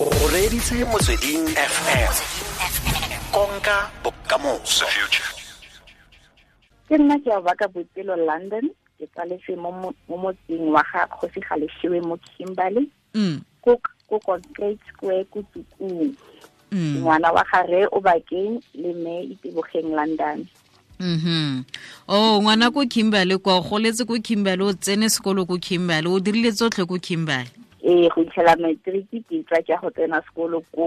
o reditse motsweding fm konka bokamoso. Ke nna ke a baka botselo london. Ke tsaletse mo mo motseng wa ga kgosi ga leshiwe mo kimberley. Mm. Ko concrate square ko tukung mm. Ngwana wa gare o bakeng le me itebogeng london. Mhm oh ngwana ko kimberley kwa o goletse ko kimberley o tsene sekolo ko kimberley o dirile tsotlhe ko kimberley ee go itlhela matric ke tla tsa go tsena sekolo ko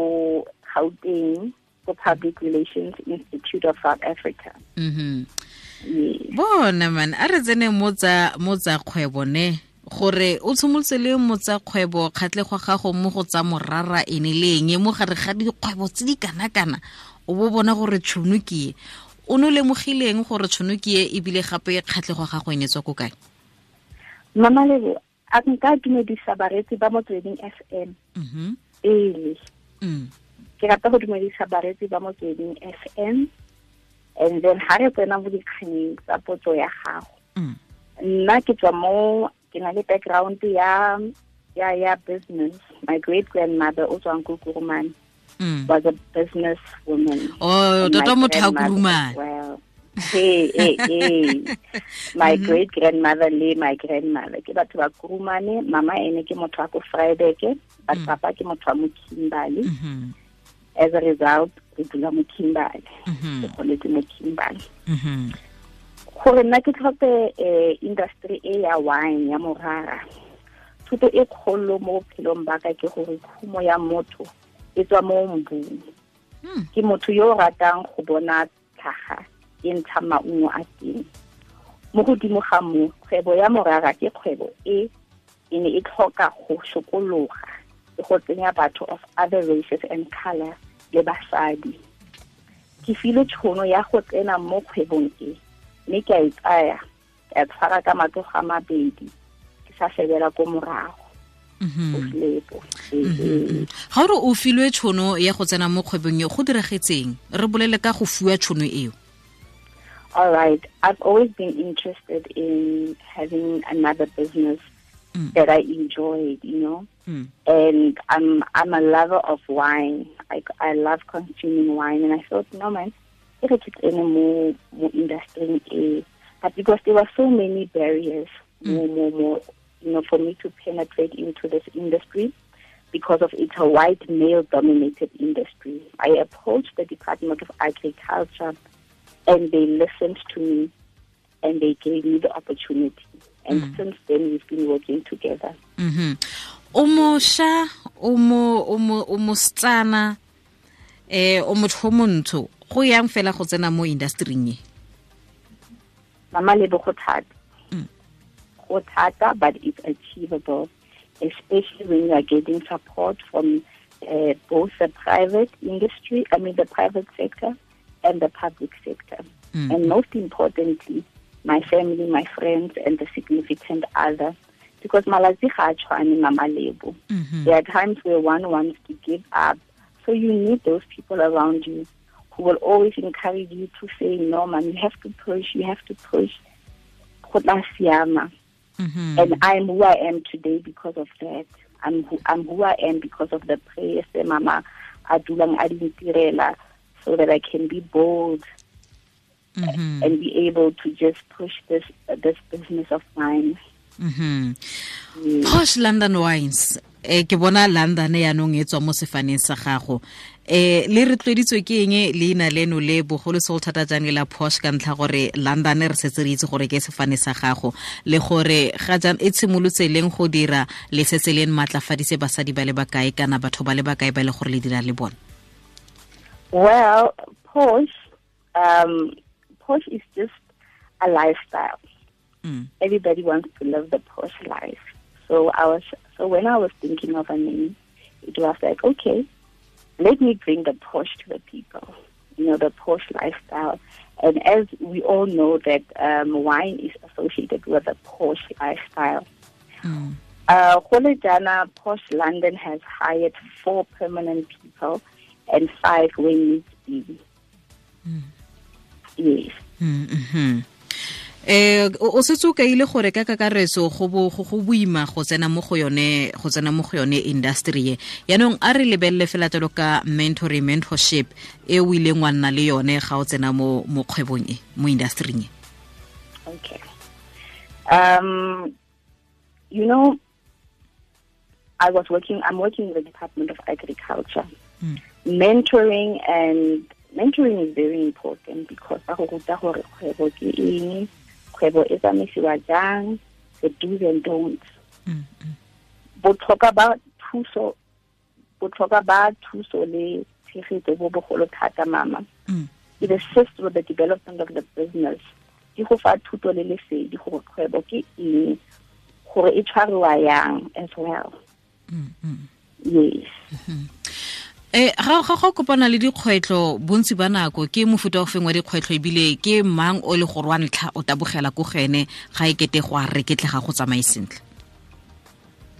gauteng ko public relations institute of south africa. Mhm Yes. bona man a re tsene mo tsa kgwebo ne? Gore o tshimolotse le mo tsa kgwebo kgatlego gago mo go tsa morara ene le eng? Mo gare ga dikgwebo tse di kana-kana o bo bona gore tšhono ke e? O ne o lemogileng gore tšhono ke e ebile gape kgatlego gago e ne tswa ko kae? Mama lebo a nka dumedisa baretsi ba motsweding f m. Pele mm. Ke rata go dumedisa baretsi ba motsweding fm and then ha re tsena mo dikganyeng tsa potso ya gago. Mm. Nna ke tswa mo ke na le background ya ya ya business. My great grandmother o tswang ko kurumane mm. was a business woman oh tota motho a kurumane well. Hey, hey, hey. my great grandmother le my grandmother. Ke batho ba kurumane mama ene ke motho wa ko vryburg but papa ke motho wa mo kimberley mhm as a result re dula mo kimberley mhm ke goletse mo kimberley gore nna ke tlhope um industry e ya wine ya morara thuto e kgolo mo bophelong baka ke gore khumo ya motho e tswa mo mbung Mm. ke motho yo o ratang go bona tlhaga e ntsha maungo a teng. Mo godimo ga mo kgwebo ya morara ke kgwebo e e ne e tlhoka go sokologa le go tsenya batho of other races and color le basadi. Ke file tšhono ya go tsena mo kgwebong e mme ke a e tsaya ka tshwara ka matsogo a mabedi ke sa shebela ko morago. Mhm Ofilepo. Mhm. ga ore o filwe tšhono ya go tsena mo kgwebong e go diragetseng? Re bolele ka go fiwa tšhono eo All right. I've always been interested in having another business Mm. that I enjoyed, you know. Mm. And I'm I'm a lover of wine. I I love consuming wine, and I thought, no man, if it's any more more industry, eh, but because there were so many barriers, more more more, you know, for me to penetrate into this industry. Because of it's a white male dominated industry. I approached the Department of Agriculture and they listened to me and they gave me the opportunity. And since then, we've been working together. mhm o mošwa o mo o mo o mo setsana eh o motho o montsho go yang fela go tsena mo industryng e Mama lebo go thata. Mm. Go thata, but it's achievable, especially when you are getting support from uh, both the private industry, I mean the private sector, and the public sector. Mm. And most importantly, my family, my friends, and the significant other. Because malazi tshwane, Mama Lebo. mhm There are times where one wants to give up. So you need those people around you who will always encourage you to say, no, man, you have to push, you have to push. Go tla siama. mhm And I'm who I am today because of that. I'm who, I'm who I am because of the prayers that Mama Adulang Adintirela so that I can be bold mhm and be able to just push this this business of mine. mhm Yes. Posh London Wines. Eh ke bona London yaanong e tswa mo sefaneng sa gago. Eh le re tlweditswe ke eng leina leno le bogolo thata jang la Posh ka ntlha gore London re setse re itse gore ke sefane sa gago le gore ga jang e tshimolotse leng go dira le setse le matlafadise basadi ba le bakae kana batho ba le bakae ba le gore le dira le bona Well, Posh, um, Posh is just a lifestyle. mm. Everybody wants to live the Posh life. So I was, so when I was thinking of a name, it was like, okay, let me bring the Posh to the people. You know, the Posh lifestyle. And as we all know that um, wine is associated with the Posh lifestyle. Mm. Uh, Jana Posh London has hired four permanent people and five when needs be. Yes. Mm, mhm eh o setse o kaile gore ka kakaretso go bo go boima go tsena mo go yone go tsena mo go yone industry e. Yaanong a re lebelele fela telo ka mentoring mentorship e o ileng wa nna le yone ga o tsena mo mo kgwebong e mo industryng e. Okay. Um you know I was working I'm working in the Department of Agriculture mm. mentoring and mentoring is very important because ba go ruta gore kgwebo ke eng kgwebo e tsamaisiwa jang the do's and don'ts. Botlhokwa ba thuso botlhokwa ba thuso le tshegetso bo bogolo thata mama. It assists with the development of the business. Di go fa thuto le lesedi gore kgwebo ke eng gore e tshwariwa yang as well. Yes. eh ga ga go kopana le dikgwetlho bontsi ba nako ke mofuta o feng wa dikgwetlho? Ebile ke mang o le gore wa ntlha o tabogela ko gene ga e kete go a reketlega go tsamaye sentle?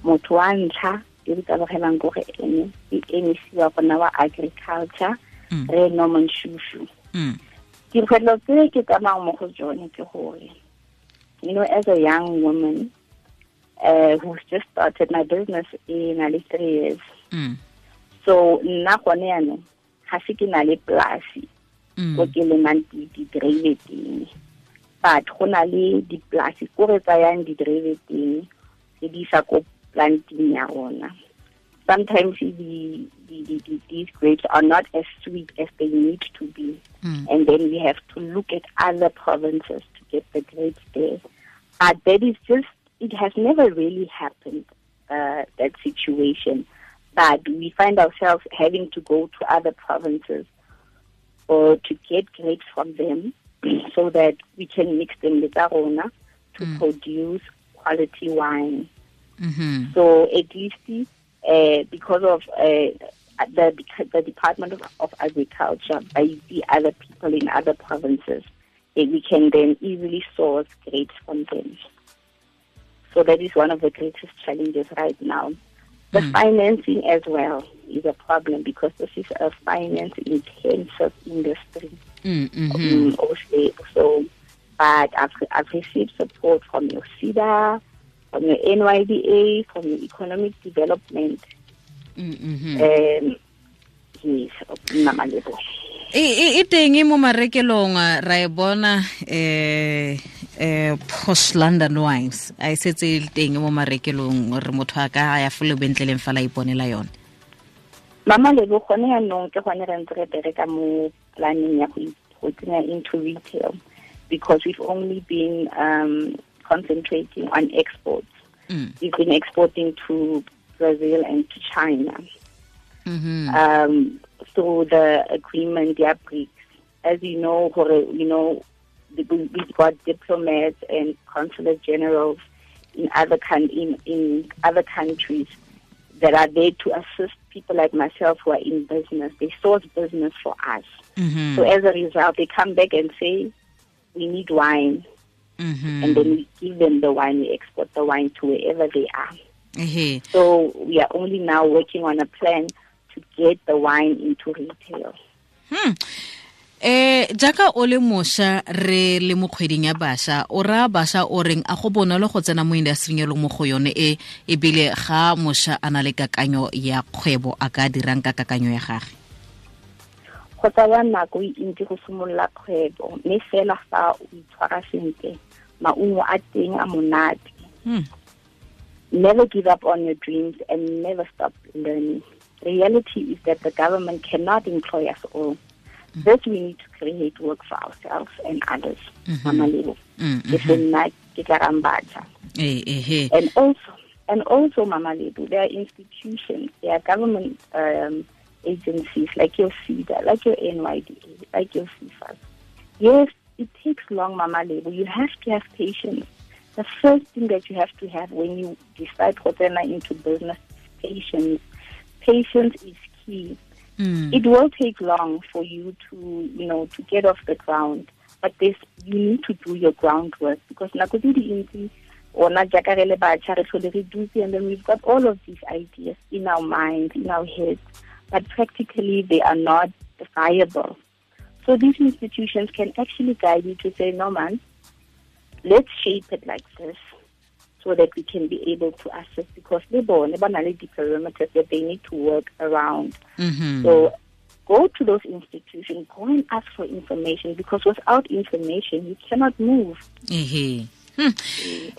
Motho wa ntlha e re tabogelang ko ge ene e emisiwa gona wa agriculture re norman shushu. Dikgwetlho tse ke tsamayang mo go tsone ke gore you know as a young woman uh, who's just started my business in le three years. Mm. So nna gone yaanong ga se ke na le polasi ko ke lemang diterebe teng. But go na le dipolasi ko re tsayang diterebe teng tse di isa ko planting ya rona. Sometimes the, the, the, these grapes are not as sweet as they need to be. Mm. and then we have to look at other provinces to get the grapes there. But that is just it has never really happened uh, that situation but we find ourselves having to go to other provinces or to get grapes from them so that we can mix them with our arona to mm. produce quality wine. Mm-hmm. So at least uh, because of uh, the, the Department of, of, Agriculture, by the other people in other provinces, uh, we can then easily source grapes from them. So that is one of the greatest challenges right now. The mm. financing as well is a problem because this is a finance intensive industry. Mm-hmm. Um, so, but I've, I've received support from your SEDA, from your NYDA, from your economic development. Mm-hmm. Um, yes, e teng mo marekelong ra e bona eh eh posh london wines a e setse le teng mo marekelong re motho a ka ya fole bentleleng fa la iponela yone mama lebo gone yaanong ke gone re ntse re bereka mo planning ya go tsenya into retail because we've only been um, concentrating on exports mm. we've been exporting to brazil and to china mm-hmm. um, through the agreement, yeah, BRICS. As you know, you know, we've got diplomats and consular generals in other in in other countries that are there to assist people like myself who are in business. They source business for us. Mm-hmm. So as a result, they come back and say, "We need wine," mm-hmm. and then we give them the wine. We export the wine to wherever they are. Mm-hmm. So we are only now working on a plan to get the wine into retail. Hmm. Eh jaaka o le mošwa re le mo kgweding ya bašwa o raya bašwa o reng a go bonolo go tsena mo industry e leng mo go yone e ebile ga mošwa a na le kakanyo ya kgwebo a ka dirang ka kakanyo ya gage? Go tsaya nako e ntsi go simolola kgwebo mme fela fa o itshwara sentle maungo a teng a monate. Never give up on your dreams and never stop learning. Reality is that the government cannot employ us all. Mm-hmm. This we need to create work for ourselves and others. Mm-hmm. Mm-hmm. And also, and also, Mama Lebo, there are institutions, there are government um, agencies like your SEDA, like your NYDA, like your CFAS. Yes, it takes long, Mama Lebo. You have to have patience. The first thing that you have to have when you decide to enter into business is patience patience is key. Mm. It will take long for you to, you know, to get off the ground, but this you need to do your groundwork because nakudi or na jakarele and then we've got all of these ideas in our minds, in our heads, but practically they are not viable. So these institutions can actually guide you to say, no man, let's shape it like this so that we can be able to assist because they born never the parameters that they need to work around. Mhm. So go to those institutions, go and ask for information because without information you cannot move. ehe Hmm.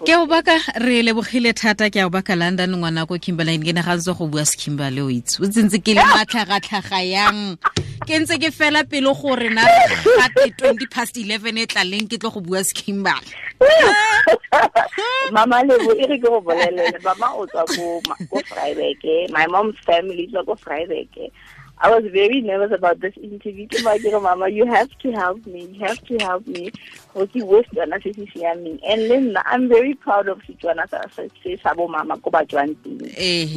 Ke o baka re lebogile thata ke a o baka london ngwana ko kimberline ke nagantse go bua sekimberle o itse. O tsentse ke le matlhagatlhaga yang? Ke ntse ke fela pelo gore na gate twenty past eleven e tlaleng ke tlo go bua sekimberle mama lebo e re ke go bolelele. Mama o tswa ko eh. my mom's family tswa ko Vryburg eh. I was very nervous about this interview. Ba ke re, Mama, you have to help me. You have to help me. Go ke bue Setswana se se siameng. And then I'm very proud of Setswana sa sa se sa bo mama ko ba tswang teng.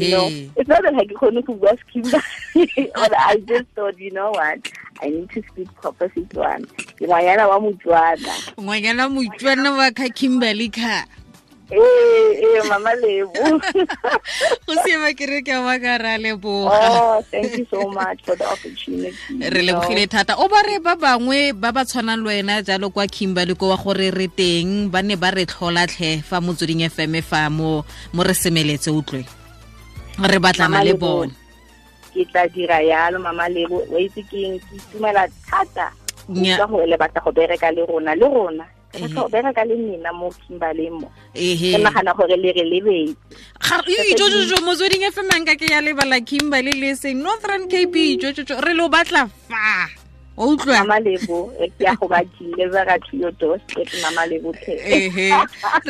You know, it's not that I can go bua Skimba, but I just thought, you know what, I need to speak proper Setswana. Ngwanyana wa Motswana. ngwanyana motswana wa ka kimberley ka eh, Mama Lebo. go siama ke re ke a baka ra leboga oh, re lebogile thata. O ba re ba bangwe ba ba tshwanang le wena jalo kwa kimberley ko wa gore re teng ba ne ba re tlholatlhe fa motsweding fm fa mo mo re semeletse utlwe. Re batlana le bone ke tla dira yalo mama lebo wa itse keng ke itumela thata. Ka gore le batla go bereka le rona le rona o bereka mo kimberley re lebetse jojojo motsweding e femang ka ke ya lebala kimberley le seng. Northern cape jojojo re lo batla fa? O utlwa? Ke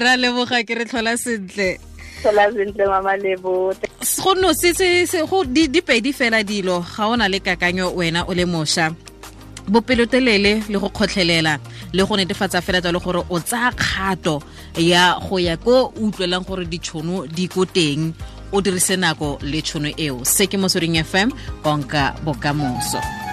a leboga ke re tlhola sentle. Tlhola go no se se go di pedi fela dilo ga o na le kakanyo wena o le mošwa. Bopelotelele le go kgotlhelela le go netefatsa fela jalo gore o tsaya kgato ya go ya ko o utlwelang gore ditšhono di ko teng o dirise nako le tšhono eo. Se ke motsweding fm konka bokamoso